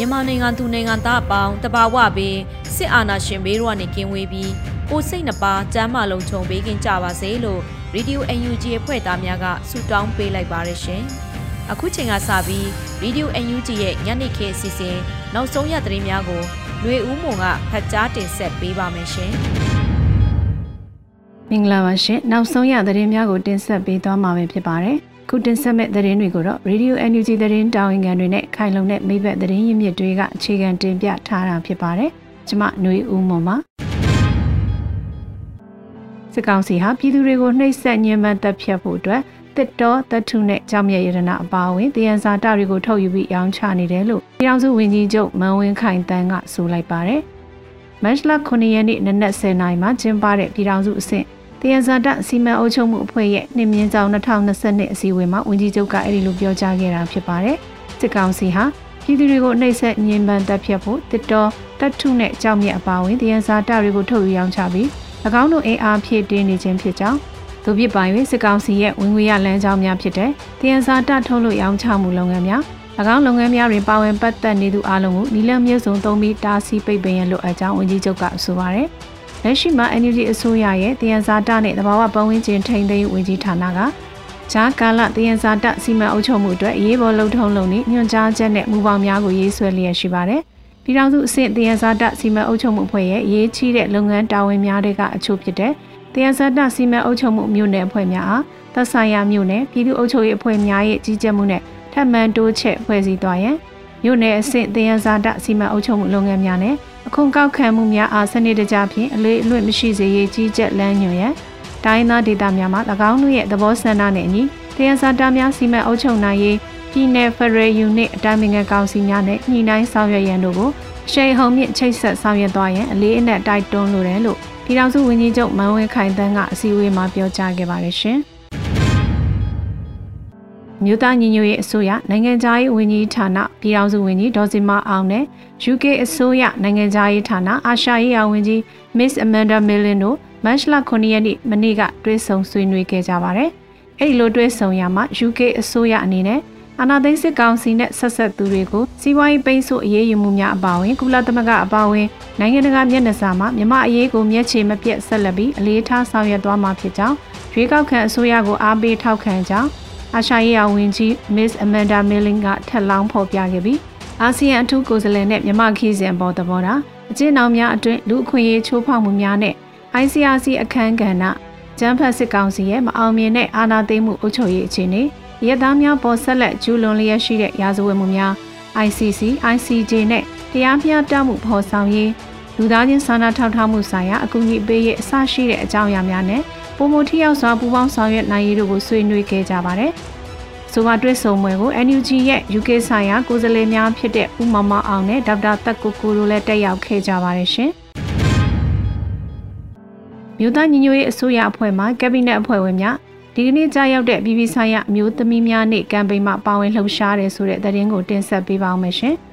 မြန်မာနိုင်ငံသူနိုင်ငံသားအပေါင်းတဘာဝဘေးစစ်အာဏာရှင်ဘေးတို့ကနေကင်းဝေးပြီးကိုစိတ်နှပါစမ်းမလုံးခြုံပေးကင်းကြပါစေလို့ Radio UNG အဖွဲ့သားများကဆုတောင်းပေးလိုက်ပါရရှင်။အခုချိန်ကစပြီး Radio UNG ရဲ့ညနေခင်းအစီအစဉ်နောက်ဆုံးရသတင်းများကိုຫນွေဦးမွန်ကဖတ်ကြားတင်ဆက်ပေးပါမယ်ရှင်။မင်္ဂလာပါရှင်။နောက်ဆုံးရသတင်းများကိုတင်ဆက်ပေးသွားမှာဖြစ်ပါတယ်။ ခုတင်ဆက်မဲ့သတင်းတွေကိုတော့ Radio NUG သတင်းတာဝန်ခံတွေနဲ့ခိုင်လုံတဲ့မိဘသတင်းရင်းမြစ်တွေကအခြေခံတင်ပြထားတာဖြစ်ပါတယ်။ကျွန်မຫນွေဦးမွန်ပါစစ်ကောင်စီဟာပြည်သူတွေကိုနှိပ်စက်ညှဉ်းပန်းတပ်ဖြတ်ဖို့အတွက်တစ်တော်တထုနဲ့ကြောင်မြရတနာအပါအဝင်တယံဇာတတွေကိုထုတ်ယူပြီးရောင်းချနေတယ်လို့ပြည်အောင်စုဝန်ကြီးချုပ်မန်ဝင်းခိုင်တန်းကဆိုလိုက်ပါတယ်။မတ်လ9ရက်နေ့နနက်10:00နာရီမှာကျင်းပတဲ့ပြည်အောင်စုအဆင့် တယံဇာတစီမံအုပ်ချုပ်မှုအဖွဲ့ရဲ့နှင်းမြင့်ဆောင်2022အစည်းအဝေးမှာဝန်ကြီးချုပ်ကအဲ့ဒီလိုပြောကြားခဲ့တာဖြစ်ပါတယ်။စစ်ကောင်စီဟာပြည်သူတွေကိုနှိပ်စက်ညှဉ်းပန်းတပ်ဖြတ်ဖို့တစ်တော်တပ်ထုနဲ့ကြောက်မြအပါအဝင်တယံဇာတတွေကိုထုတ်ယူရောင်းချပြီး၎င်းတို့အင်အားဖြည့်တင်းနေခြင်းဖြစ်ကြောင်းသူပြပိုင်၍စစ်ကောင်စီရဲ့ဝင်ငွေရလမ်းကြောင်းများဖြစ်တဲ့တယံဇာတထုတ်လို့ရောင်းချမှုလုပ်ငန်းများ၎င်းလုပ်ငန်းများတွင်ပါဝင်ပတ်သက်နေသူအလုံးကိုနီလန်မျိုးစုံသုံးပြီးတားဆီးပိတ်ပင်ရလို့အကြောင်းဝန်ကြီးချုပ်ကဆိုပါတယ်။ လက်ရှိမှာ NUG အစိုးရရဲ့တယံဇာတနဲ့တဘာဝပတ်ဝန်းကျင်ထိန်းသိမ်းဝင်ကြီးဌာနကဂျာကာလတယံဇာတစီမံအုပ်ချုပ်မှုအတွက်အရေးပေါ်လှုပ်ထုံးလုပ်နေညွှန်ကြားချက်နဲ့မူပေါင်းများကိုရေးဆွဲလျက်ရှိပါတယ်။ပြည်ထောင်စုအဆင့်တယံဇာတစီမံအုပ်ချုပ်မှုအဖွဲ့ရဲ့ရေးချီးတဲ့လုပ်ငန်းတာဝန်များတဲ့အချို့ဖြစ်တဲ့တယံဇာတစီမံအုပ်ချုပ်မှုမြို့နယ်အဖွဲ့များအားသက်ဆိုင်ရာမြို့နယ်ပြည်သူ့အုပ်ချုပ်ရေးအဖွဲ့များရဲ့ကြီးကြပ်မှုနဲ့ထပ်မံတိုးချဲ့ဖွဲ့စည်းသွားရန် မြို့နယ်အဆင့်တယံဇာတစီမံအုပ်ချုပ်မှုလုပ်ငန်းများနဲ့အခွန်ကောက်ခံမှုများအားစနစ်တကျဖြင့်အလေးအလွတ်မရှိစေရေးကြီးကြပ်လမ်းညွှန်ရန်တိုင်းသားဒေသများမှာ၎င်းတို့ရဲ့သဘောဆန္ဒနဲ့အညီတရားစာတာများစီမံအုပ်ချုပ်နိုင်ရေးပြည်내ဖရယ်ယူနစ်အတိုင်းအမြံကောင်စီများနဲ့ညှိနှိုင်းဆောင်ရွက်ရန်တို့ကိုရှိန်ဟုန်မြင့်ချိတ်ဆက်ဆောင်ရွက်သွားရန်အလေးအနက်တိုက်တွန်းလိုတယ်လို့ပြည်ထောင်စုဝန်ကြီးချုပ်မန်ဝင်းခိုင်တန်းကအစည်းအဝေးမှာပြောကြားခဲ့ပါတယ်ရှင်။ မြို့သားညီညွတ်ရေးအစိုးရနိုင်ငံသားရေးဝန်ကြီးဌာနပြည်ထောင်စုဝန်ကြီးဒေါ်စီမာအောင်နဲ့ UK အစိုးရနိုင်ငံသားရေးဌာနအာရှရေးရာဝန်ကြီး Miss Amanda Millen တို့မတ်လ9ရက်နေ့မနေ့ကတွဲဆုံဆွေးနွေးခဲ့ကြပါတယ်။အဲဒီလိုတွဲဆုံရမှာ UK အစိုးရအနေနဲ့အာဏာသိမ်းစစ်ကောင်စီနဲ့ဆက်ဆက်သူတွေကိုစီးပွားရေးပိတ်ဆို့အရေးယူမှုများအပါအဝင်ကုလသမဂ္ဂအပါအဝင်နိုင်ငံတကာမျက်နှာစာမှာမြမအရေးကိုမျက်ခြေမပြတ်ဆက်လက်ပြီးအလေးထားဆောင်ရွက်သွားမှာဖြစ်ကြောင်းရွေးကောက်ခံအစိုးရကိုအားပေးထောက်ခံကြောင်း အာရှရေးရာဝန်ကြီး Miss Amanda Milling ကထက်လောင်းဖော်ပြခဲ့ပြီးအာဆီယံအထူးကိုယ်စားလှယ်နဲ့မြန်မာခီးစဉ်ပေါ်သဘောထားအကျဉ်းအောင်များအတွင်းလူအခွင့်အရေးချိုးဖောက်မှုများနဲ့ ICRC အခမ်းကဏ္ဍကျန်းဖတ်စစ်ကောင်စီရဲ့မအောင်မြင်တဲ့အာဏာသိမ်းမှုအုပ်ချုပ်ရေးအခြေအနေရဲသားများပေါ်ဆက်လက်ကျူးလွန်လျက်ရှိတဲ့ရာဇဝတ်မှုများ ICC, ICJ နဲ့တရားမျှတမှုဖော်ဆောင်ရေးလူသားချင်းစာနာထောက်ထားမှုဆိုင်ရာအကူအညီပေးရေးအစရှိတဲ့အကြောင်းအရာများနဲ့ ပုံမထိရောက်စွာပူးပေါင်းဆောင်ရွက်နိုင်ရေးတို့ကိုဆွေးနွေးခဲ့ကြပါတယ်။ဆိုပါတွေ့ဆုံပွဲကို NUG ရဲ့ UK ဆိုင်ရာကိုယ်စားလှယ်များဖြစ်တဲ့ဦးမမအောင်နဲ့ဒေါက်တာတက်ကိုကိုတို့လည်းတက်ရောက်ခဲ့ကြပါတယ်ရှင်။မြို့သားညီညွတ်ရေးအစိုးရအဖွဲ့မှကက်ဘိနက်အဖွဲ့ဝင်များဒီကနေ့ကြာရောက်တဲ့ပြည်ပဆိုင်ရာအမျိုးသမီးများနေ့ကမ်ပိန်းမှာပါဝင်လှုပ်ရှားတယ်ဆိုတဲ့သတင်းကိုတင်ဆက်ပေးပါောင်းမယ်ရှင်။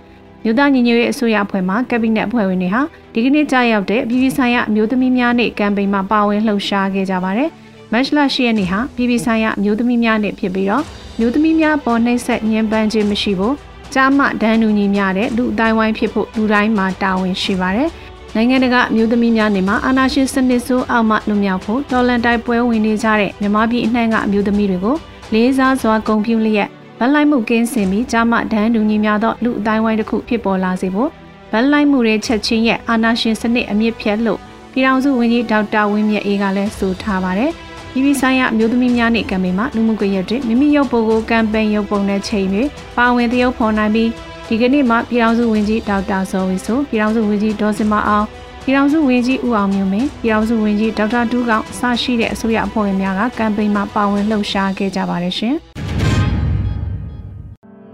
မြို့သားညီညွတ်ရေးအစိုးရအဖွဲ့မှကက်ဘိနက်အဖွဲ့ဝင်တွေဟာဒီကနေ့ကြားရောက်တဲ့ပြည်ပဆိုင်ရာအမျိုးသမီးများနေ့ကမ်ပိန်းမှာပါဝင်လှုပ်ရှားခဲ့ကြပါတယ်။မတ်လ10ရက်နေ့ဟာပြည်ပဆိုင်ရာအမျိုးသမီးများနေ့ဖြစ်ပြီးတော့မျိုးသမီးများပေါ်နှိမ့်ဆက်ညှဉ်းပန်းခြင်းမရှိဖို့ကြားမဒန်းနူညီများတဲ့လူအတိုင်းဝိုင်းဖြစ်ဖို့လူတိုင်းမှာတာဝန်ရှိပါတယ်။နိုင်ငံတကာအမျိုးသမီးများနေမှာအာနာရှင်စနစ်ဆိုးအောက်မှလွန်မြောက်ဖို့တော်လန်တိုက်ပွဲဝင်နေကြတဲ့မြမပြည်အနှံ့ကအမျိုးသမီးတွေကိုလေးစားစွာဂုဏ်ပြုလျက် ဗတ်လိုက်မှုကင်းစင်ပြီးကြားမှဒန်းတူညီများသောလူအတိုင်းဝိုင်းတစ်ခုဖြစ်ပေါ်လာစေဖို့ဗတ်လိုက်မှုတွေချက်ချင်းရဲ့အာဏာရှင်စနစ်အမြင့်ဖြတ်လို့ပြည်ထောင်စုဝန်ကြီးဒေါက်တာဝင်းမြတ်အေးကလည်းဆိုထားပါတယ်။ပြည်ပဆိုင်ရာအမျိုးသမီးများနေ့ကမ်ပိန်းမှာလူမှုကွန်ရက်တွေမိမိရုပ်ပုံကိုကမ်ပိန်းရုပ်ပုံနဲ့ချိန်ပြီးပါဝင်သရုပ်ဖော်နိုင်ပြီးဒီကနေ့မှာပြည်ထောင်စုဝန်ကြီးဒေါက်တာဇော်ဝီဆိုပြည်ထောင်စုဝန်ကြီးဒေါ်စင်မအောင်ပြည်ထောင်စုဝန်ကြီးဦးအောင်မျိုးမင်းပြည်ထောင်စုဝန်ကြီးဒေါက်တာတူးကောင်အစရှိတဲ့အစိုးရအဖွဲ့ဝင်များကကမ်ပိန်းမှာပါဝင်လှုပ်ရှားခဲ့ကြပါတယ်ရှင်။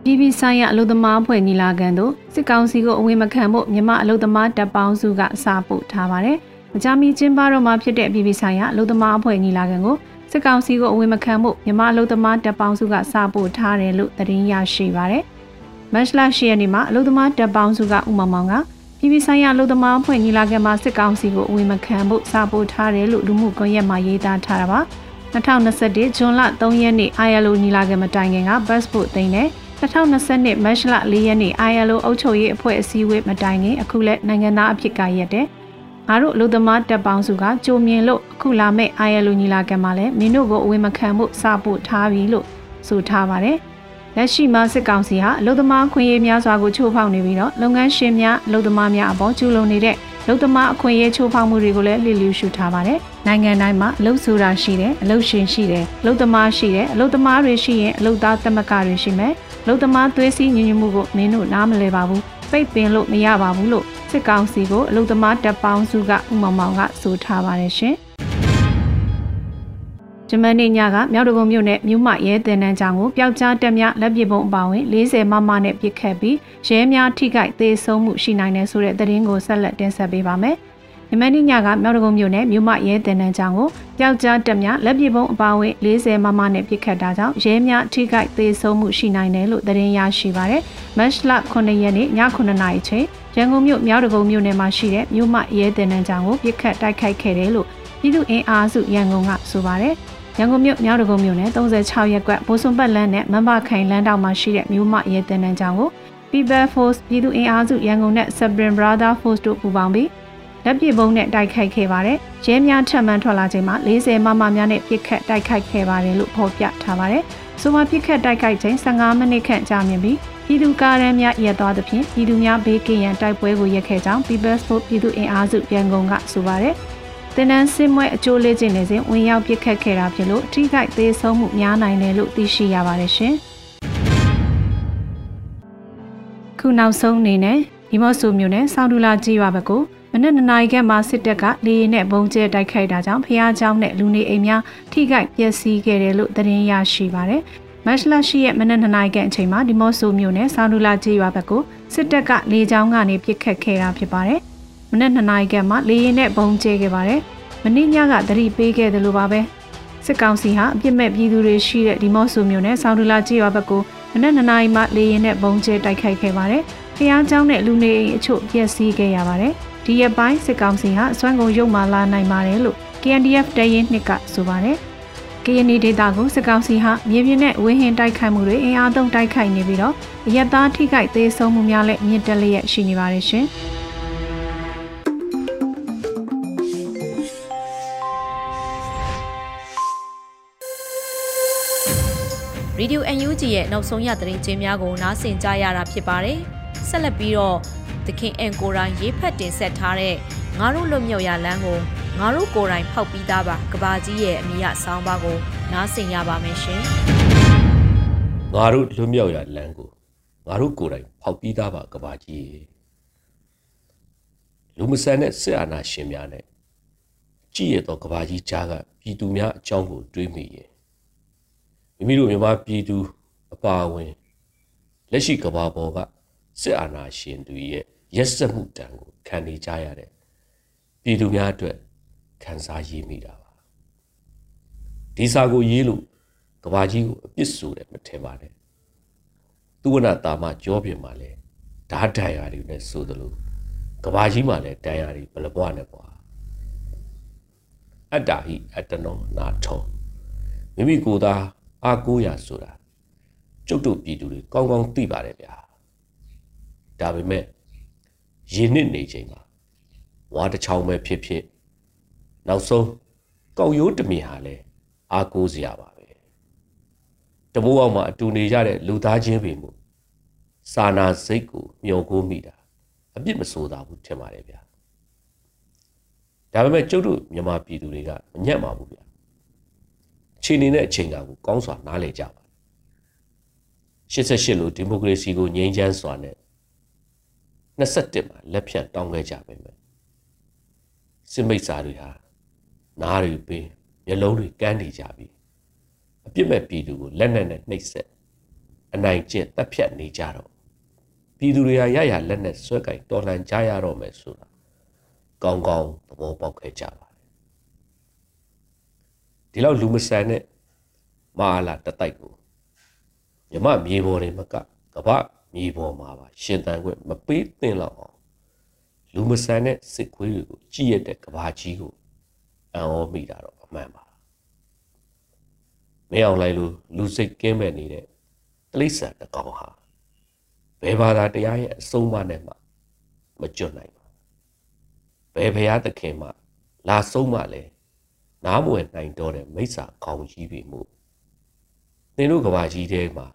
ပြည်ပဆိုင်ရာအလုပ်သမားအဖွဲ့ညီလာခံသို့စစ်ကောင်စီကိုအဝင်မခံဖို့မြန်မာအလုပ်သမားတပ်ပေါင်းစုကစာပို့ထားပါတယ်။မကြာမီကျင်းပတော့မှဖြစ်တဲ့ပြည်ပဆိုင်ရာအလုပ်သမားအဖွဲ့ညီလာခံကိုစစ်ကောင်စီကိုအဝင်မခံဖို့မြန်မာအလုပ်သမားတပ်ပေါင်းစုကစာပို့ထားတယ်လို့သတင်းရရှိပါတယ်။မတ်လ10ရက်နေ့မှာအလုပ်သမားတပ်ပေါင်းစုကဥမမောင်ကပြည်ပဆိုင်ရာအလုပ်သမားအဖွဲ့ညီလာခံမှာစစ်ကောင်စီကိုအဝင်မခံဖို့စာပို့ထားတယ်လို့လူမှုကွန်ရက်မှာရေးသားထားတာပါ။2021ဇွန်လ3ရက်နေ့ ILO ညီလာခံမတိုင်ခင်က bus ဖို့သိမ်းတဲ့ 2022မတ်လ4ရက်နေ့ ILO အုပ်ချုပ်ရေးအဖွဲ့အစည်းအဝေးမတိုင်ခင်အခုလက်နိုင်ငံသားအဖြစ်ကရက်တဲ့ငါတို့အလို့သမားတပ်ပေါင်းစုကကြိုမြင်လို့အခုလာမဲ့ ILO ညီလာခံမှာလည်းမင်းတို့ကိုအဝေမခံမှုစပို့ထားပြီလို့ဆိုထားပါတယ်။လက်ရှိမှာစစ်ကောင်စီဟာအလို့သမားခွင့်ရေးများစွာကိုချိုးဖောက်နေပြီးတော့လုပ်ငန်းရှင်များအလို့သမားများအပေါ်ကျူးလွန်နေတဲ့လုံသမားအခွင့်အရေးချိုးဖောက်မှုတွေကိုလည်းလှစ်လျူရှုထားပါတယ်။နိုင်ငံတိုင်းမှာအလုပ်ဆိုတာရှိတယ်အလုပ်ရှင်ရှိတယ်အလုပ်သမားရှိတယ်အလုပ်သမားတွေရှိရင်အလုပ်သားသမဂ္ဂတွေရှိမယ်။ လုံသမားသွေးစည်းညီညွတ်မှုကိုမင်းတို့နားမလဲပါဘူး။ပိတ်ပင်လို့မရပါဘူးလို့စစ်ကောင်စီကိုအလုံသမားတပ်ပေါင်းစုကဥမမောင်ကဆိုထားပါတယ်ရှင်။ဂျမန်နေညကမြောက်တကုံမြို့နယ်မြို့မရဲတင်နန်းချောင်းကိုပျောက်ကြားတက်မြလက်ပစ်ပုံအပါဝင်40မမနဲ့ပစ်ခတ်ပြီးရဲများထိခိုက်သေဆုံးမှုရှိနိုင်တယ်ဆိုတဲ့သတင်းကိုဆက်လက်တင်ဆက်ပေးပါမယ်။ ဂျမန်နေညကမြောက်တကုံမြို့နယ်မြို့မရဲတင်နန်းချောင်းကိုပျောက်ကြားတက်မြလက်ပစ်ပုံအပါဝင်40မမနဲ့ပစ်ခတ်တာကြောင့်ရဲများထိခိုက်သေဆုံးမှုရှိနိုင်တယ်လို့သတင်းရရှိပါတယ်။မတ်လ9ရက်နေ့ည9:00နာရီချိန်ရန်ကုန်မြို့မြောက်တကုံမြို့နယ်မှာရှိတဲ့မြို့မရဲတင်နန်းချောင်းကိုပစ်ခတ်တိုက်ခိုက်ခဲ့တယ်လို့ပြည်သူ့အင်အားစုရန်ကုန်ကဆိုပါတယ်။ရန်ကုန်မြို့မြောက်ဒဂုံမြို့နယ်36ရပ်ကွက်ဘိုးစွန်ပတ်လန်းနဲ့မန်ပါခိုင်လန်းတောင်မှာရှိတဲ့မြို့မရဲတင်နန်းကျောင်းကို People Force ပြည်သူအင်အားစုရန်ကုန်နဲ့ Sabrin Brother Force တို့ပူးပေါင်းပြီး လက်ပစ်ပုံးနဲ့တိုက်ခိုက်ခဲ့ပါတယ်။ရဲများထပ်မံထွက်လာချိန်မှာ40မမများနဲ့ပစ်ခတ်တိုက်ခိုက်ခဲ့ပါတယ်လို့ဖော်ပြထားပါတယ်။ဆိုမှပစ်ခတ်တိုက်ခိုက်ချိန်15မိနစ်ခန့်ကြာမြင့်ပြီးပြည်သူကားရန်များရက်သွားသဖြင့်ပြည်သူများဘေးကင်းရန်တိုက်ပွဲကိုရက်ခဲ့ကြောင်း People Force ပြည်သူအင်အားစုရန်ကုန်ကဆိုပါတယ်။တင်နန်းစစ်မွဲအကျိုးလေးခြင်းနေစဉ်ဝင်ရောက်ပစ်ခတ်ခဲ့တာဖြစ်လို့ထိခိုက်သေးဆုံးမှုများနိုင်တယ်လို့သိရှိရပါတယ်ရှင်။ခုနောက်ဆုံးအနေနဲ့ဒီမော့ဆူမျိုးနဲ့ဆောင်းဒူလာကြီးရွာဘက်ကို မနက်နနာရီခန့်မှာစစ်တပ်ကလေရင်နဲ့ဘုံကျဲတိုက်ခိုက်တာကြောင့်ဖျားเจ้าနဲ့လူနေအိမ်များထိခိုက်ပျက်စီးခဲ့တယ်လို့သတင်းရရှိပါတယ်။မတ်လရှိရဲ့မနက်နနာရီခန့်အချိန်မှာဒီမော့ဆူမျိုးနဲ့ဆောင်းဒူလာကြီးရွာဘက်ကိုစစ်တပ်ကလေကြောင်းကနေပစ်ခတ်ခဲ့တာဖြစ်ပါတယ်။မနက်2နာရီခန့်မှာလေရင်နဲ့ဘုံကျဲခဲ့ပါတယ်။မနေ့ညကသတိပေးခဲ့တယ်လို့ပါပဲ။စစ်ကောင်စီဟာအပြစ်မဲ့ပြည်သူတွေရှိတဲ့ဒီမော့ဆူမျိုးနဲ့ဆောင်းဒူလာကြေးရွာဘက်ကိုမနက်2နာရီမှလေရင်နဲ့ဘုံကျဲတိုက်ခိုက်ခဲ့ပါတယ်။ဖျားเจ้าနဲ့လူနေအိမ်အချို့ပျက်စီးခဲ့ရပါတယ်။ ဒီရက်ပိုင်းစစ်ကောင်စီဟာအစွမ်းကုန်ရုပ်မာလာနိုင်ပါတယ်လို့ KNDF တရင်နှစ်ကဆိုပါတယ်။ကရင်နီဒေတာကိုစစ်ကောင်စီဟာမြေပြင်နဲ့ဝင်းဟင်တိုက်ခိုက်မှုတွေအင်အားသုံးတိုက်ခိုက်နေပြီးတော့အရက်သားထိခိုက်သေးဆုံးမှုများလည်းမြင့်တက်လျက်ရှိနေပါတယ်ရှင်။ Radio UNG ရဲ့နောက်ဆုံးရသတင်းချင်းများကိုနားဆင်ကြရတာဖြစ်ပါတယ်။ဆက်လက်ပြီးတော့သ ခင်အန်ကိုရိုင်းရေးဖတ်တင်ဆက်ထားတဲ့ငါတို့လွတ်မြောက်ရလမ်းကိုငါတို့ကိုယ်တိုင်ဖောက်ပြီးသားပါကဘာကြီးရဲ့အမိရဆောင်းပါးကိုနားဆင်ရပါမယ်ရှင်။ငါတို့လွတ်မြောက်ရလမ်းကိုငါတို့ကိုယ်တိုင်ဖောက်ပြီးသားပါကဘာကြီးလူမဆန်တဲ့စစ်အာဏာရှင်များနဲ့ကြည့်ရတော့ကဘာကြီးကြားကပြည်သူများအကြောင်းကိုတွေးမိရင်မိမိတို့မြန်မာပြည်သူအပါအဝင်လက်ရှိကဘာပေါ်ကစစ်အာဏာရှင်တွေရဲ့ ရက်စက်မှုတံကိုခံနေကြရတဲ့ပြည်သူများအတွက်ခံစားရမိတာပါဒီစာကိုရေးလို့ကဘာကြီးကိုအပြစ်ဆိုတယ်မထင်ပါနဲ့သူဝနာတာမကြောပြင်မှာလဲဓာတ်တန်ရာတွေနဲ့ဆိုသလိုကဘာကြီးမှာလဲတန်ရာတွေဘလဘွားနဲ့ပွားအတ္တာဟိအတ္တနောနာထောမိမိကိုယ်သားအားကိုးရဆိုတာကျုပ်တို့ပြည်သူတွေကောင်းကောင်းသိပါတယ်ဗျာဒါပေမဲ့ ရင်းနှစ်နေချိန်မှာဝါတစ်ချောင်းပဲဖြစ်ဖြစ်နောက်ဆုံးကောက်ရိုးတမင်ဟာလဲအားကိုးစရာပါပဲတဘိုးအောင်မှာအတူနေကြတဲ့လူသားချင်းပေမှုစာနာစိတ်ကိုမျောကိုမိတာအပြစ်မဆိုးတာဘူးထင်ပါတယ်ဗျာဒါပေမဲ့ကျုပ်တို့မြန်မာပြည်သူတွေကမညံ့ပါဘူးဗျာချိန်နေတဲ့အချိန်ကကိုကောင်းစွာနားလည်ကြပါ88လို့ဒီမိုကရေစီကိုငြိမ်းချမ်းစွာနဲ့ 21မှာလက်ဖြတ်တောင်းခဲ့ကြပါမယ်စစ်မိတ်စာတွေဟာနားတွေပင်မျက်လုံးတွေကန်းနေကြပြီအပြစ်မဲ့ပြည်သူကိုလက်နက်နဲ့နှိပ်စက်အနိုင်ကျင့်တပ်ဖြတ်နေကြတော့ပြည်သူတွေဟာရရလက်နဲ့ဆွဲကင်တော်လှန်ကြရတော့မယ်ဆိုတာကောင်းကောင်းသဘောပေါက်ခဲ့ကြပါတယ်ဒီလောက်လူမဆန်တဲ့မဟာလာတတိုက်ကိုမြမမြေပေါ်တွေမကကပ မြေပေါ်မှာပါရှင်တန်ခွင့်မပေးသင့်တော့အောင်လူမဆန်တဲ့စစ်ခွေးတွေကိုကြည့်ရတဲ့ကဘာကြီးကိုအံ့ဩမိတာတော့အမှန်ပါမင်းအောင်လိုက်လို့လူစိတ်ကင်းမဲ့နေတဲ့တိလိษံတကောင်ဟာဘယ်ဘာသာတရားရဲ့အဆုံးအမနဲ့မှမကျွတ်နိုင်ပါဘယ်ဘုရားသခင်မှလာဆုံးမလဲနားမဝင်နိုင်တော့တဲ့မိစ္ဆာခေါင်းကြီးပြီမို့သင်တို့ကဘာကြီးထဲမှာ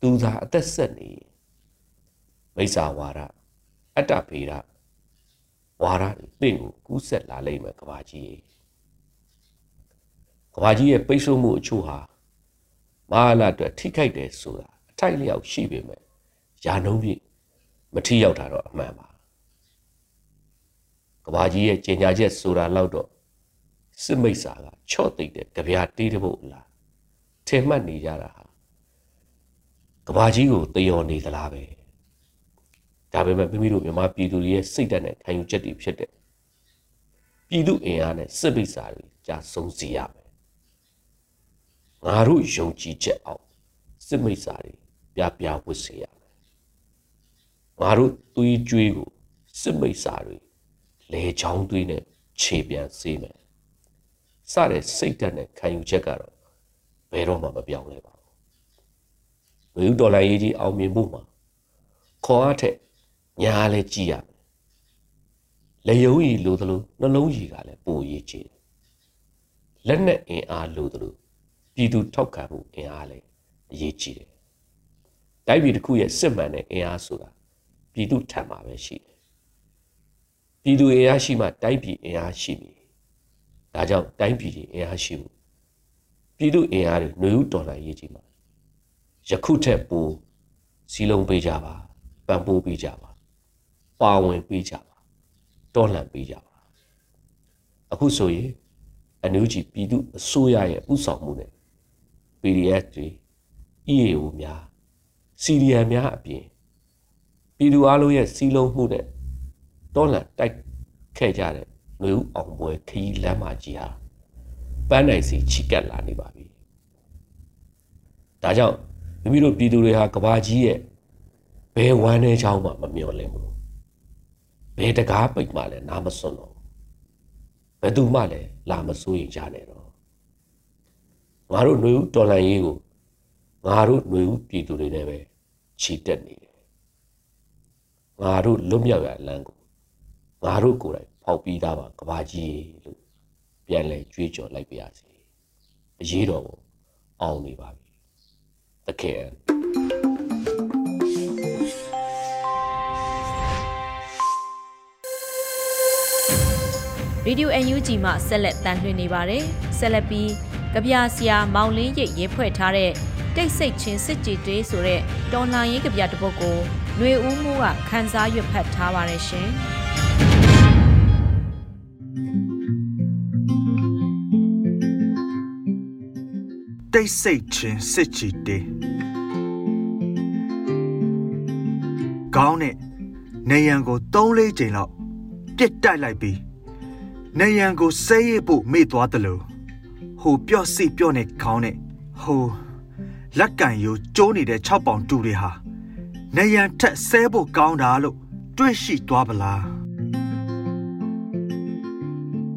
သူသာအသက်ဆက်နေ မိစ္ဆာဝါဒအတ္တဖေရဝါဒသင်ကိုကူးဆက်လာလိမ့်မယ်ကဘာကြီးကဘာကြီးရဲ့ပိတ်ဆို့မှုအချို့ဟာမဟာလာအတွက်ထိခိုက်တယ်ဆိုတာအထိုက်လျောက်ရှိပေမဲ့ယာနှုံးပြည့်မထိရောက်တာတော့အမှန်ပါကဘာကြီးရဲ့ကျင်ညာချက်ဆိုတာလောက်တော့စစ်မိတ်စာကချော့သိမ့်တဲ့ကြပြားတေးတပုတ်လားထင်မှတ်နေကြတာဟာကဘာကြီးကိုတယောနေသလားပဲ ဒါပေမဲ့မိမိတို့မြန်မာပြည်သူတွေရဲ့စိတ်ဓာတ်နဲ့ခံယူချက်တွေဖြစ်တဲ့ပြည်သူအင်အားနဲ့စစ်ပိစာတွေကြာဆုံးစီရမယ်ငါတို့ယုံကြည်ချက်အောင်စစ်မိစာတွေပြပြဝတ်စေရမယ်ငါတို့သွေးကြွေးကိုစစ်မိစာတွေလေချောင်းသွေးနဲ့ခြေပြန်စေးမယ်စတဲ့စိတ်ဓာတ်နဲ့ခံယူချက်ကတော့ဘယ်တော့မှမပြောင်းလဲပါဘူးလူဒေါ်လာရေးကြီးအောင်မြင်မှုမှာခေါ်အားထက် ညာလည်းကြည်ရမယ်လေယုံကြီးလိုသလိုနှလုံးကြီးကလည်းပိုရေးချင်လက်နဲ့အင်အားလိုသလိုပြည်သူထောက်ခံမှုအင်အားလည်းအရေးကြီးတယ်တိုင်းပြည်တစ်ခုရဲ့စစ်မှန်တဲ့အင်အားဆိုတာပြည်သူထံမှာပဲရှိတယ်ပြည်သူအင်အားရှိမှတိုင်းပြည်အင်အားရှိပြီဒါကြောင့်တိုင်းပြည်အင်အားရှိမှုပြည်သူအင်အားတွေຫນွေဥတော်လှန်ရေးကြီးမှာယခုထက်ပိုစီလုံးပေးကြပါပံ့ပိုးပေးကြပါ ပါဝင်ပေးကြပါတော်လှန်ပေးကြပါအခုဆိုရင်အန်ယူဂျီပြည်သူအစိုးရရဲ့ဥဆောင်မှုနဲ့ PDF တွေ EAO များ CDM များအပြင်ပြည်သူအလုံးရဲ့စီးလုံးမှုနဲ့တော်လှန်တိုက်ခဲ့ကြတဲ့လူဦးအောင်ပွဲခရီးလမ်းမကြီးဟာပန်းနိုင်စီချိကက်လာနေပါပြီ။ဒါကြောင့်မိမိတို့ပြည်သူတွေဟာကဘာကြီးရဲ့ဘယ်ဝမ်းနေချောင်းမှမမျော်လင့်ဘူး။ ဘယ်တကားပိတ်မှလည်းနားမစွန်းတော့ဘယ်သူမှလည်းလာမစိုးရင်ကြနဲ့တော့ငါတို့ຫນွေဦးတော်လန်ရေးကိုငါတို့ຫນွေဦးပြည်သူတွေနဲ့ပဲခြိတက်နေတယ်ငါတို့လွတ်မြောက်ရလမ်းကိုငါတို့ကိုယ်တိုင်ဖောက်ပြီးသားပါကဘာကြီးလို့ပြန်လဲကြွေးကြော်လိုက်ပါရစေအရေးတော်ကိုအောင်နေပါပြီသခင် ရေဒီယို UNG မှဆက်လက်တန်လှည့်နေပါတယ်ဆက်လက်ပြီးကြပြဆရာမောင်လင်းရိပ်ရေးဖွဲ့ထားတဲ့တိတ်ဆိတ်ချင်းစစ်ကြည်တေးဆိုတဲ့တော်လှန်ရေးကြပြတစ်ပုဒ်ကိုຫນွေဦးမိုးကခန်းစားရွတ်ဖတ်ထားပါတယ်ရှင်တိတ်ဆိတ်ချင်းစစ်ချီတေးကောင်းတဲ့နေရန်ကို၃-၄ချိန်လောက်ပြစ်တိုက်လိုက်ပြီး နေရန်ကိုဆဲရဖို့မေ့သွားတယ်လို့ဟိုပြော့စီပြော့နေခေါင်းနဲ့ဟိုလက်ကံယူကျိုးနေတဲ့6ပေါင်တူတွေဟာနေရန်ထက်ဆဲဖို့ကောင်းတာလို့တွေးရှိသွားပလား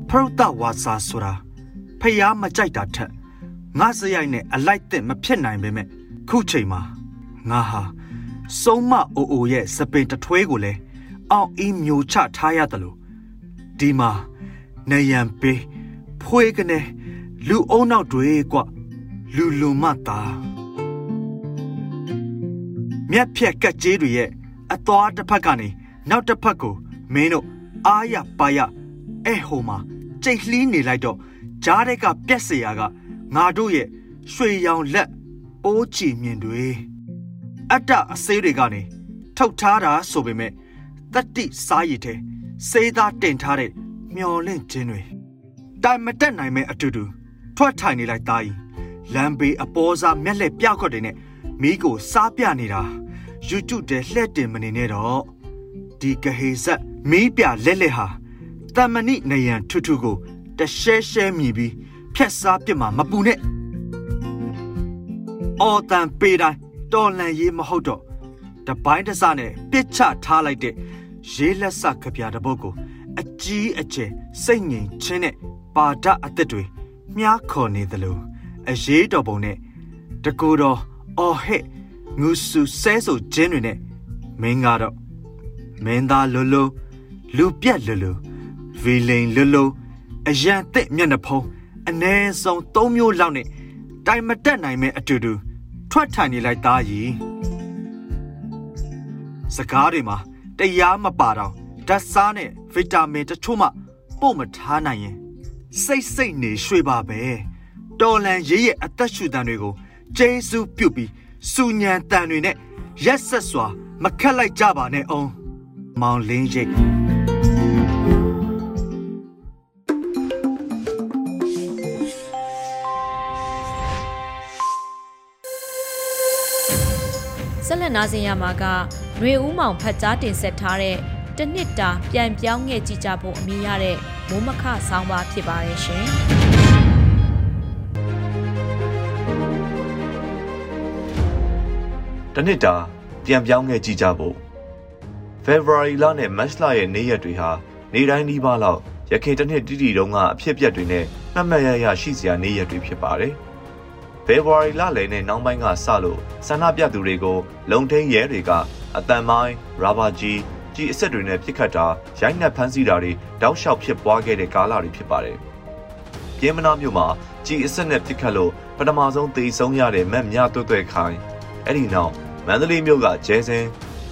ဖရုတ်တဝါစာဆိုတာဖျားမကြိုက်တာထက်ငါစရိုက်နဲ့အလိုက်တဲ့မဖြစ်နိုင်ပေမဲ့ခုချိန်မှာငါဟာစုံမအိုအိုရဲ့စပင်တထွဲကိုလည်းအောင်အင်းမျိုးချထားရတယ်လို့ဒီမှာ နေရန်ပေးဖွေးကနေလူအုံနောက်တွေကလူလူမတာ မြက်ဖြက်ကက်ကြီးတွေရဲ့အသွားတစ်ဖက်ကနေနောက်တစ်ဖက်ကိုမင်းတို့အားရပါရအဲ့ဟိုမှာကြိတ်လှီးနေလိုက်တော့ဂျားတဲ့ကပြက်เสียကငါတို့ရဲ့ရွှေရောင်လက်အိုးချီမြင်တွေအတ္တအစေးတွေကနေထုတ်ထားတာဆိုပေမဲ့တတိစားရည်တဲ့စေးသားတင်ထားတဲ့ မျော်လင့်ခြင်းတွေတိုင်မတက်နိုင်မဲ့အတူတူထွက်ထိုင်နေလိုက်သားကြီးလမ်းဘေးအပေါ်စားမျက်လက်ပြောက်ခွက်တွေနဲ့မိကိုစားပြနေတာ YouTube တဲ့လှည့်တင်မနေနဲ့တော့ဒီကဟေဆက်မီးပြလက်လက်ဟာတမဏိနယံထွထွကိုတရှဲရှဲမြည်ပြီးဖြက်စားပြစ်မှာမပူနဲ့အော်တန်ပေတိုင်းတော်လန်ရေးမဟုတ်တော့တပိုင်းတစနဲ့ပြစ်ချထားလိုက်တဲ့ရေးလက်စကပြားတစ်ပုတ်ကို အကြီးအကျယ်စိတ်ငြိမ်ခြင်းနဲ့ပါဒအသက်တွေမြားခေါ်နေသလိုအရေးတော်ပုံနဲ့တကူတော်အော်ဟဲ့ငူဆူဆဲဆိုခြင်းတွေနဲ့မင်းကတော့မင်းသားလွလွလူပြက်လွလွဗီလိန်လွလွအရန်တဲ့မျက်နှာဖုံးအ ਨੇ ဆုံး၃မျိုးလောက်နဲ့တိုင်မတက်နိုင်မဲ့အတူတူထွက်ထိုင်နေလိုက်သားကြီးစကားတွေမှာတရားမပါတော့ဓာတ်စားနဲ့ ဗီတာမင်တချို့မှပို့မထားနိုင်ရင်စိတ်စိတ်နေရွှေပါပဲတော်လန်ရေးရဲ့အသက်ရှူတန်တွေကိုကျေးဇူးပြုပြီးစူညံတန်တွေနဲ့ရက်ဆက်စွာ မခက်လိုက်ကြပါနဲ့အောင်မောင်လင်းရိတ်ဆက်လက်နားဆင်ရမှာကຫນွေဦးမောင်ဖတ်ကြားတင်ဆက်ထားတဲ့ တနှစ်တာပြန်ပြောင်းခဲ့ကြည့်ကြဖို့အမည်ရတဲ့မိုးမခဆောင်းပါဖြစ်ပါရဲ့ရှင်။တနှစ်တာပြန်ပြောင်းခဲ့ကြည့်ကြဖို့ February လနဲ့ March လရဲ့နေ့ရက်တွေဟာနေ့တိုင်းနှီးပါးလောက်ရခင်တစ်နှစ်တိတိတုန်းကအဖြစ်အပျက်တွေနဲ့မှတ်မှတ်ရရရှိစရာနေ့ရက်တွေဖြစ်ပါတယ်။ February လလယ်နဲ့နောက်ပိုင်းကစလို့ဆန္ဒပြသူတွေကို လုံထိန်ရဲတွေကအတန်မိုင်းရာဘာကြီး ကြီးအဆက်တွေနဲ့ပြစ်ခတ်တာရိုက်နှက်ဖမ်းဆီးတာတွေတောက်လျှောက်ဖြစ်ပွားခဲ့တဲ့ကာလတွေဖြစ်ပါတယ်။ပြင်းမနာမြို့မှာကြီးအဆက်နဲ့ပြစ်ခတ်လို့ပထမဆုံးသေဆုံးရတဲ့မက်မြတွတ်တွဲခိုင်အဲ့ဒီနောက်မန္တလေးမြို့ကကျဲစင်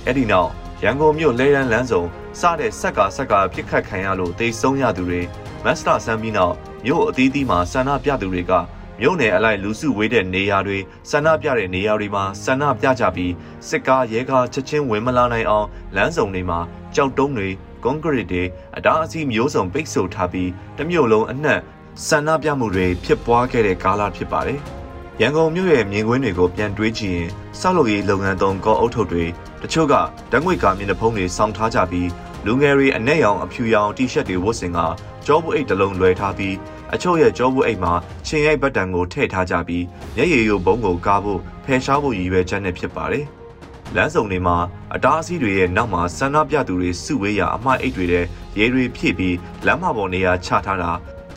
အဲ့ဒီနောက်ရန်ကုန်မြို့လဲရန်လန်းဆောင်စတဲ့ဆက်ကာဆက်ကာပြစ်ခတ်ခံရလို့တေဆုံးရသူတွေမက်စတာဆန်ပြီးနောက်မြို့အသီးသီးမှာဆန္ဒပြသူတွေက မြို့နယ်အလိုက်လူစုဝေးတဲ့နေရာတွေဆန္ဒပြတဲ့နေရာတွေမှာဆန္ဒပြကြပြီးစစ်ကားရဲကားချက်ချင်းဝင်မလာနိုင်အောင်လမ်းစုံတွေမှာကြောက်တုံးတွေကွန်ကရစ်တွေအတားအဆီးမျိုးစုံပိတ်ဆို့ထားပြီးတမြို့လုံးအနှံ့ဆန္ဒပြမှုတွေဖြစ်ပွားခဲ့တဲ့ကာလဖြစ်ပါတယ်။ရန်ကုန်မြို့ရဲ့မြင်ကွင်းတွေကိုပြန်တွေးကြည့်ရင်စောက်လုပ်ရေးလုပ်ငန်းသုံးကောအုပ်ထုပ်တွေတချို့ကဓာတ်ငွေကာမျက်နှာဖုံးတွေစောင့်ထားကြပြီးလူငယ်တွေအနက်ရောင်အဖြူရောင်တီရှပ်တွေဝတ်ဆင်ကကြောဘူးအိတ်တစ်လုံးလွယ်ထားပြီး အချို့ရဲ့ကြောဘူးအိတ်မှာချင်းရိုက်ဘတ်တန်ကိုထည့်ထားကြပြီးမျက်ရည်ရိုဘုံကိုကားဖို့ဖယ်ရှားဖို့ရည်ရွယ်ချက်နဲ့ဖြစ်ပါတယ်။လမ်းစုံတွေမှာအတားအဆီးတွေရဲ့နောက်မှာဆန္ဒပြသူတွေစုဝေးရာအမှားအိတ်တွေထဲရေတွေဖြည့်ပြီးလမ်းမပေါ်နေရာချထားတာ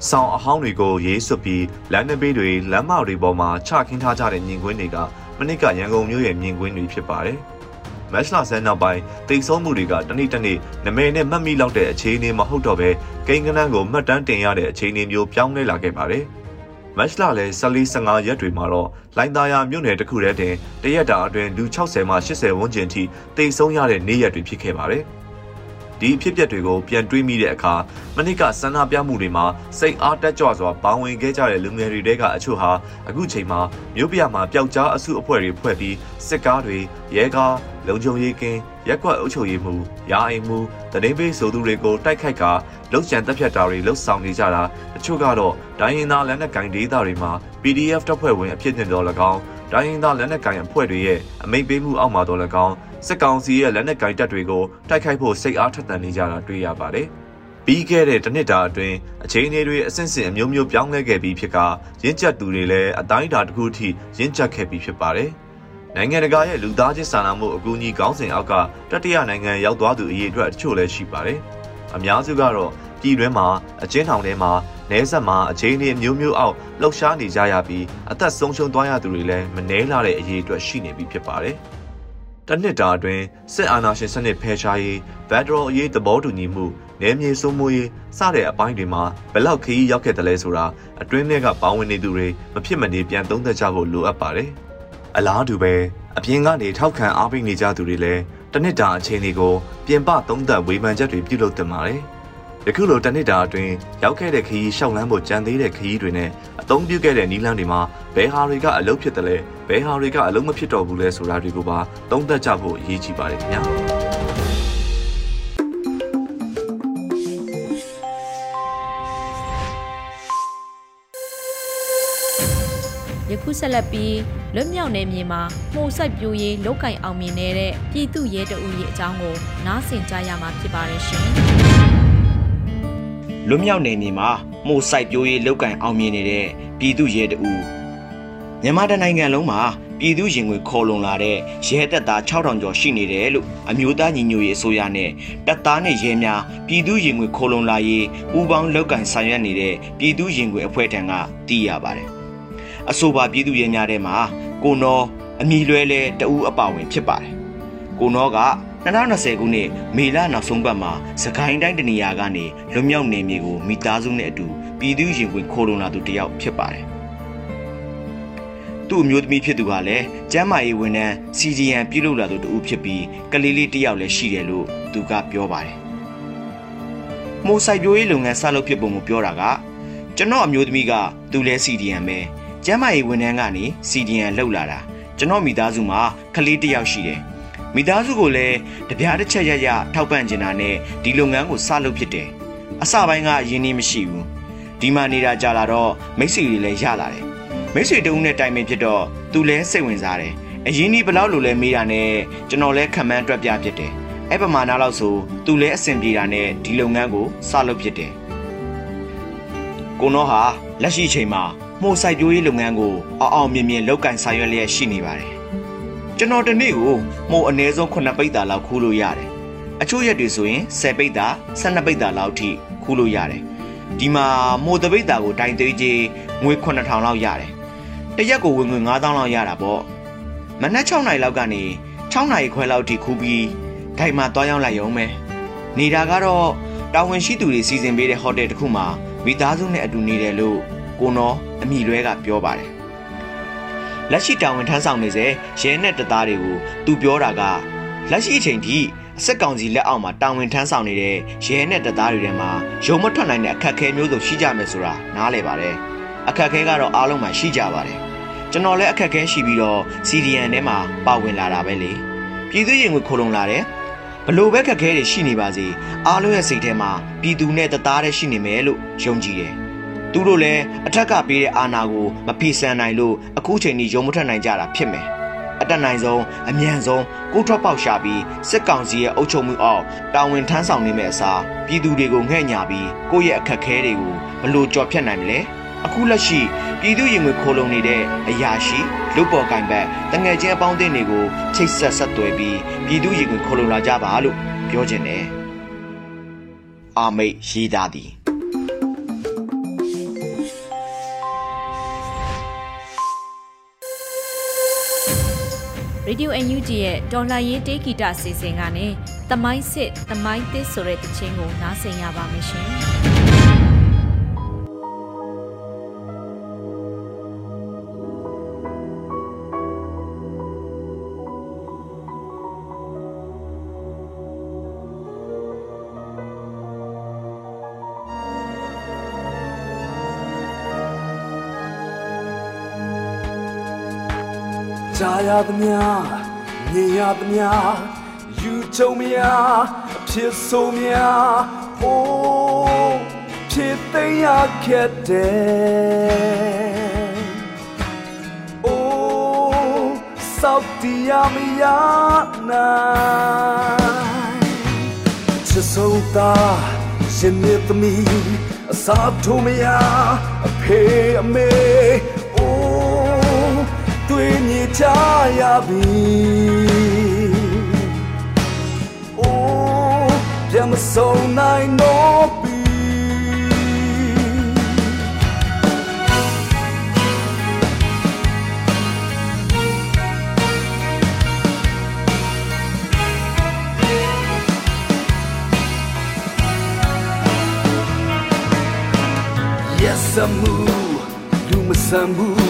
ဆောင်အဟောင်းတွေကိုရေးဆွပြီးလမ်းနဘေးတွေလမ်းမတွေပေါ်မှာချခင်းထားကြတဲ့မြင်ကွင်းတွေကမနစ်ကရန်ကုန်မြို့ရဲ့မြင်ကွင်းတွေဖြစ်ပါတယ်။ မက်စလာဆန်းနောက်ပိုင်းတိတ်ဆုံးမှုတွေကတနေ့တနေ့နမဲနဲ့မှတ်မိလောက်တဲ့အခြေအနေမဟုတ်တော့ဘဲကိန်းကနန်းကိုမှတ်တမ်းတင်ရတဲ့အခြေအနေမျိုးပြောင်းလဲလာခဲ့ပါတယ်။မက်လာလဲ14-15ရက်တွေမှာတော့လိုင်းသားရမြို့နယ်တစ်ခုတည်းတင်တရက်တာအတွင်းလူ60မှ80ဝန်းကျင်ထိတိတ်ဆုံးရတဲ့နေ့ရက်တွေဖြစ်ခဲ့ပါတယ်။ ဒီအဖြစ်အပျက်တွေကိုပြန်တွေးမိတဲ့အခါမနစ်ကဆန္ဒပြမှုတွေမှာစိတ်အားတက်ကြွစွာပါဝင်ခဲ့ကြတဲ့လူငယ်တွေတဲကအချို့ဟာအခုချိန်မှာမြို့ပြမှာပျောက်ကြားအစုအဖွဲ့တွေဖွဲ့ပြီးစစ်ကားတွေရဲကားလုံခြုံရေးကင်းရက်ကွက်အုပ်ချုပ်ရေးမှုရာအိမ်မှုတရင်ပေးဆိုသူတွေကိုတိုက်ခိုက်ကလှုပ်ချန်တက်ဖြတ်တာတွေလှုပ်ဆောင်နေကြတာတချို့ကတော့ဒိုင်းရင်သားလက်နက်ကင်ဒေသတွေမှာ PDF တပ်ဖွဲ့ဝင်အဖြစ်နဲ့တော့၎င်းဒိုင်းရင်သားလက်နက်ကင်အဖွဲ့တွေရဲ့အမိန့်ပေးမှုအောက်မှာတော့၎င်း စစ်ကောင်စီရဲ့လက်နက်ကင်တပ်တွေကိုတိုက်ခိုက်ဖို့စိတ်အားထက်သန်နေကြတာတွေ့ရပါတယ်။ပြီးခဲ့တဲ့တစ်နှစ်တာအတွင်းအခြေအနေတွေအဆင့်ဆင့်အမျိုးမျိုးပြောင်းလဲခဲ့ပြီးဖြစ်ကရင့်ကျက်သူတွေလည်းအတိုင်းအတာတစ်ခုထိရင့်ကျက်ခဲ့ပြီးဖြစ်ပါတယ်။နိုင်ငံတကာရဲ့လူသားချင်းစာနာမှုအကူအညီကောင်းစဉ်အောက်ကတတိယနိုင်ငံရောက်သွားသူအရေးအတွက်တချို့လည်းရှိပါတယ်။အများစုကတော့ပြည်တွင်းမှာအကျဉ်းထောင်ထဲမှာနဲဆက်မှာအခြေအနေအမျိုးမျိုးအောက်လှုပ်ရှားနေကြရပြီးအသက်ဆုံးရှုံးသွားရသူတွေလည်းမနှဲလာတဲ့အရေးအတွက်ရှိနေပြီဖြစ်ပါတယ်။ တနှစ်တာအတွင်းစစ်အာဏာရှင်စနစ်ဖယ်ရှားရေးဖက်ဒရယ်အရေးသဘောတူညီမှုနယ်မြေစိုးမိုးရေးစတဲ့အပိုင်းတွေမှာဘယ်လောက်ခရီးရောက်ခဲ့တယ်လဲဆိုတာအတွင်းထဲကပါဝင်နေသူတွေမဖြစ်မနေပြန်သုံးသပ်ကြဖို့လိုအပ်ပါတယ်။အလားတူပဲအပြင်ကနေထောက်ခံအားပေးနေကြသူတွေလည်းတနစ်တာအချိန်တွေကိုပြင်ပသုံးသပ်ဝေဖန်ချက်တွေပြုလုပ်တင်ပါတယ်။ယခုလိုတနစ်တာအတွင်းရောက်ခဲ့တဲ့ခရီးရှောက်လန်းဖို့ကြံသေးတဲ့ခရီးတွေနဲ့အ သုံးပြုခဲ့တဲ့နီးလန်းတွေမှာဘယ်ဟာတွေကအလုပ်ဖြစ်တယ်လဲဘယ်ဟာတွေကအလုပ်မဖြစ်တော့ဘူးလဲဆိုတာတွေကိုပါသုံးသပ်ကြဖို့အရေးကြီးပါတယ်ခင်ဗျာ။ယခုဆက်လက်ပြီးလွတ်မြောက်နေမြေမှာမှုစိုက်ပြိုးရေးလောက်ကင်အောင်မြင်နေတဲ့ပြည်သူရဲတအူရဲ့အကြောင်းကိုနားဆင်ကြရမှာဖြစ်ပါတယ်ရှင်။လွတ်မြောက်နေမြေမှာ မှုစိုက်ပြိုးရေးလောက်ကင်အောင်မြင်နေတဲ့ပြည်သူရဲတအူမြန်မာတိုင်းနိုင်ငံလုံးမှာပြည်သူရင်ငွေခေါ်လုံလာတဲ့ရဲတပ်သား6000ကျော်ရှိနေတယ်လို့အမျိုးသားညီညွတ်ရေးအစိုးရနဲ့တပ်သားနဲ့ရဲများပြည်သူရင်ငွေခေါ်လုံလာရေးပူးပေါင်းလောက်ကင်ဆောင်ရွက်နေတဲ့ပြည်သူရင်ငွေအဖွဲ့ထံကသိရပါတယ်။အဆိုပါပြည်သူရဲများထဲမှာကိုနောအမိလွဲလဲတဦးအပါဝင်ဖြစ်ပါတယ်ကိုနောက 2020ခုနှစ်မေလနောက်ဆုံးပတ်မှာစကိုင်းတိုင်းတနေရာကနေလွတ်မြောက်နေမြေကိုမိသားစုနဲ့အတူပြည်သူရင်ဝင်ခိုးလုံလာသူတယောက်ဖြစ်ပါတယ်သူ့အမျိုးသမီးဖြစ်သူကလည်းကျမ်းမာရေးဝန်ထမ်း CDN ပြုလုပ်လာသူတူဖြစ်ပြီးကလေးလေးတယောက်လည်းရှိတယ်လို့သူကပြောပါတယ်။မိုးစိုက်ပျိုးရေးလုပ်ငန်းဆက်လုပ်ဖြစ်ပုံကိုပြောတာကကျွန်တော်အမျိုးသမီးကသူလဲ CDN ပဲကျမ်းမာရေးဝန်ထမ်းကနေ CDN လှုပ်လာတာကျွန်တော်မိသားစုမှာကလေးတစ်ယောက်ရှိတယ် မိသားစုကိုလည်းတပြားတစ်ချက်ရရထောက်ပံ့ကျင်တာနဲ့ဒီလုပ်ငန်းကိုစလုပ်ဖြစ်တယ်အစပိုင်းကအရင်နေမရှိဘူးဒီမှာနေတာကြာလာတော့မိတ်ဆွေတွေလည်းရလာတယ်မိတ်ဆွေတုံးနဲ့တိုင်ပင်ဖြစ်တော့သူလည်းစိတ်ဝင်စားတယ်အရင်ဒီဘလောက်လိုလဲမေးတာနဲ့ကျွန်တော်လည်းခံမှန်းတွက်ပြဖြစ်တယ်အဲ့ပမာဏလောက်ဆိုသူလည်းအဆင်ပြေတာနဲ့ဒီလုပ်ငန်းကိုစလုပ်ဖြစ်တယ်ကိုနောဟာလက်ရှိချိန်မှာမှုစိုက်ပျိုးရေးလုပ်ငန်းကိုအောင်အောင်မြင်မြင်လုပ်ကင်ဆောင်ရွက်လျက်ရှိနေပါတယ်။ ကျွန်တော်ဒီနေ့ကိုမှုအနည်းဆုံး9ပိတ်တာလောက်ခူးလို့ရတယ်။အချို့ရက်တွေဆိုရင်10ပိတ်တာ12ပိတ်တာလောက်ထိခူးလို့ရတယ်။ဒီမှာမှုတပိတ်တာကိုတိုင်သေးကြီးငွေ9000လောက်ရတယ်။တရက်ကိုဝင်ငွေ9000လောက်ရတာပေါ့။မနက်6နာရီလောက်ကနေ6နာရီခွဲလောက်ထိခူးပြီးဒိုင်မှာတွားရောက်လိုက်ရုံပဲ။နေတာကတော့တာဝန်ရှိသူတွေစီစဉ်ပေးတဲ့ဟိုတယ်တစ်ခုမှာမိသားစုနဲ့အတူနေတယ်လို့ကိုနော်အမိလွဲကပြောပါတယ် လက်ရှိတာဝန်ထမ်းဆောင်နေစေရဲနဲ့တပ်သားတွေကိုသူပြောတာကလက်ရှိအချိန်ထိအဆက်ကောင်စီလက်အောက်မှာတာဝန်ထမ်းဆောင်နေတဲ့ရဲနဲ့တပ်သားတွေထဲမှာရုံမထွက်နိုင်တဲ့အခက်အခဲမျိုးစုံရှိကြမယ်ဆိုတာနားလည်ပါတယ်အခက်အခဲကတော့အားလုံးမှာရှိကြပါတယ်ကျွန်တော်လည်းအခက်အခဲရှိပြီးတော့ CDN ထဲမှာပါဝင်လာတာပဲလေပြည်သူရင်ကိုခိုးလုံလာတယ်ဘလို့ပဲခက်ခဲတွေရှိနေပါစေအားလုံးရဲ့စိတ်ထဲမှာပြည်သူနဲ့တသားတည်းရှိနေမယ်လို့ယုံကြည်တယ် သူတို့လည်းအထက်ကပေးတဲ့အာဏာကိုမဖီဆန်နိုင်လို့အခုချိန်ကြီးရုံမထွက်နိုင်ကြတာဖြစ်မယ်အတက်နိုင်ဆုံးအမြန်ဆုံးကိုထွက်ပေါက်ရှာပြီးစစ်ကောင်စီရဲ့အုပ်ချုပ်မှုအောက်တာဝန်ထမ်းဆောင်နေမယ့်အစားပြည်သူတွေကိုငှဲ့ညာပြီးကိုယ့်ရဲ့အခက်အခဲတွေကိုဘလို့ကြော်ဖြတ်နိုင်မလဲအခုလက်ရှိပြည်သူရင်ဝင်ခိုးလုံနေတဲ့အရာရှိလူပေါ်ကင်ဘက်တငယ်ချင်းအပေါင်းအသင်းတွေကိုချိတ်ဆက်ဆက်သွယ်ပြီးပြည်သူရင်ဝင်ခိုးလုံလာကြပါလို့ပြောချင်တယ်အာမိတ်ရေးသားသည် Radio NUG ရဲ့တော်လှန်ရေးတေးဂီတအစီအစဉ်ကနေသမိုင်းစစ်သမိုင်းသစ်ဆိုတဲ့တခြင်းကိုနားဆင်ရပါမယ်ရှင် ရသမျှမြင်ရသမျှယူချုံမြအဖြစ်ဆုံးမြအိုးဖြစ်သိမ်းရခဲ့တယ်အိုးစောက်တရားမရနိုင်ချစ်ဆုံးသာရှင်မြတ်သမီးအစာထုံးမရအဖေအမေ တွေ့မြင်ကြရပြီအိုးပြန်မဆုံးနိုင်တော့ပြီ Yes, I'm လူမဆန်ဘူး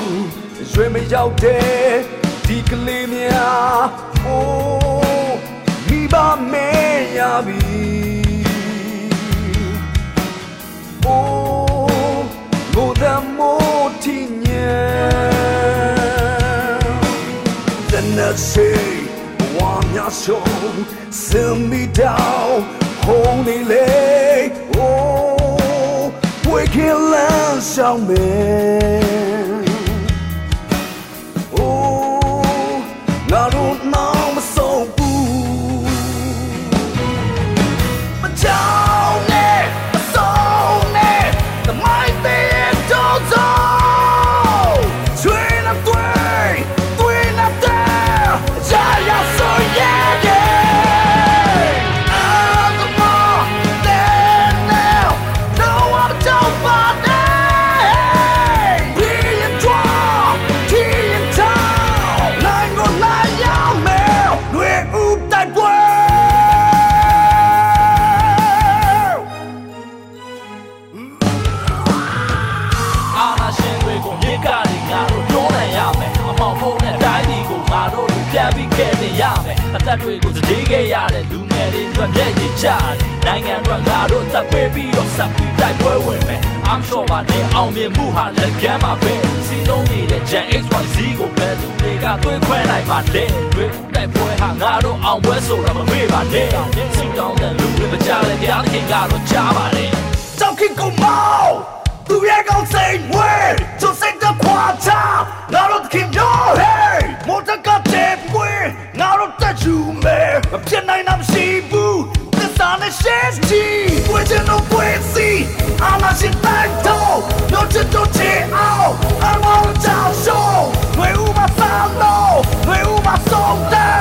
ရွေမရောက်တဲ့ဒဒီကလေးများအိုးမိဘမဲရပြီအိုးငိုတဲ့မိုးထင်းညံတနက်စီဝါမြဆုံးစင်မီတောင်းဟုံးနေလေအိုးဝေးကလန်း ပြန်ပြီးခဲ့တင်ရမယ်အသက်တွေကိုတည်ခဲ့ရတဲ့လူငယ်တွေအတွက်မျက်ရည်ကျတယ်နိုင်ငံအတွက်ငါတို့သက်ပေးပြီးတော့ဆက်ပြီးတိုက်ပွဲဝင်မယ် I'm sure ပါနေအောင်မြင်မှုဟာလက်ကမ်းမှာပဲစီလုံးနေတဲ့ Gen XYZ ကိုပဲသူတွေကတွေးခွဲနိုင်ပါလေတွေးတိုက်ပွဲဟာငါတို့အောင်ပွဲဆိုတာမမေ့ပါနဲ့စီတောင်းတဲ့လူတွေမကြလဲတရားသခင်ကတော့ကြားပါလေ သူရဲ့ကောင်းစိတ်ဝဲသူစိတ်ကခွာချငါတို့ခင်ပြောဟေးမော်တကတဲ့ပွေငါတို့တက်ယူမဲမဖြစ်နိုင်တာမရှိဘူးသစ္စာနဲ့ရှင်းချီပွေချင်တော့ပွေစီအာမရှင်တိုက်တော့ပြောချင်တော့ချေအောင်အမောင်ချောင်းရှုံးဝဲဦးမဆောင်တော့ဝဲဦးမဆောင်တဲ့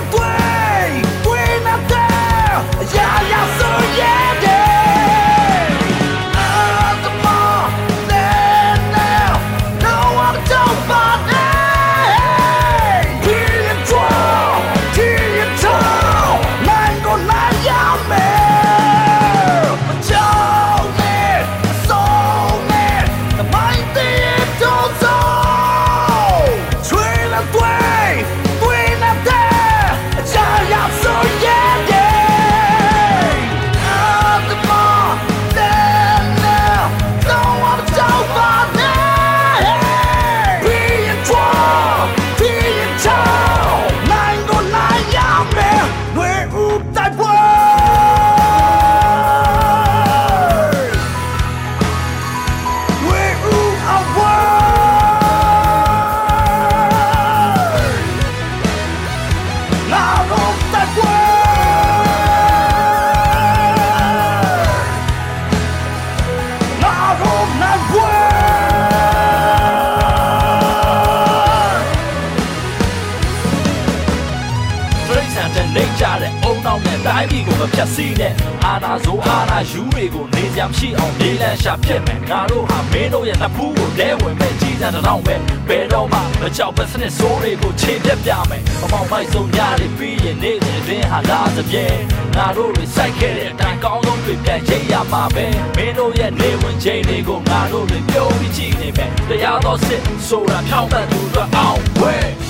I've ကိုမဖြတ်စည်းနဲ့အာနာဇိုအာနာယူတွေကိုနေကြမရှိအောင်နေလန်းရှာဖြစ်မယ်ငါတို့ဟာမင်းတို့ရဲ့လက်ဖူးကိုလဲဝင်မဲ့ကြီးစံတစ်ထောင်ပဲဘယ်တော့မှမကြောက်ပဲစနစ်ဆိုးတွေကိုခြေပြက်ပြမယ်အမောင်မိုက်ဆုံးညတွေပြီးရင်နေတဲ့အတွင်းဟာလာစပြဲငါတို့တွေစိုက်ခဲ့တဲ့အတိုင်းကောင်းဆုံးတွေပြန်ရိပ်ရမှာပဲမင်းတို့ရဲ့နေဝင်ချိန်တွေကိုငါတို့တွေပြုံးပြီးကြည့်နေမယ်တရားတော်စစ်ဆိုတာဖြောင်းပတ်သူတို့အောင်ဝဲ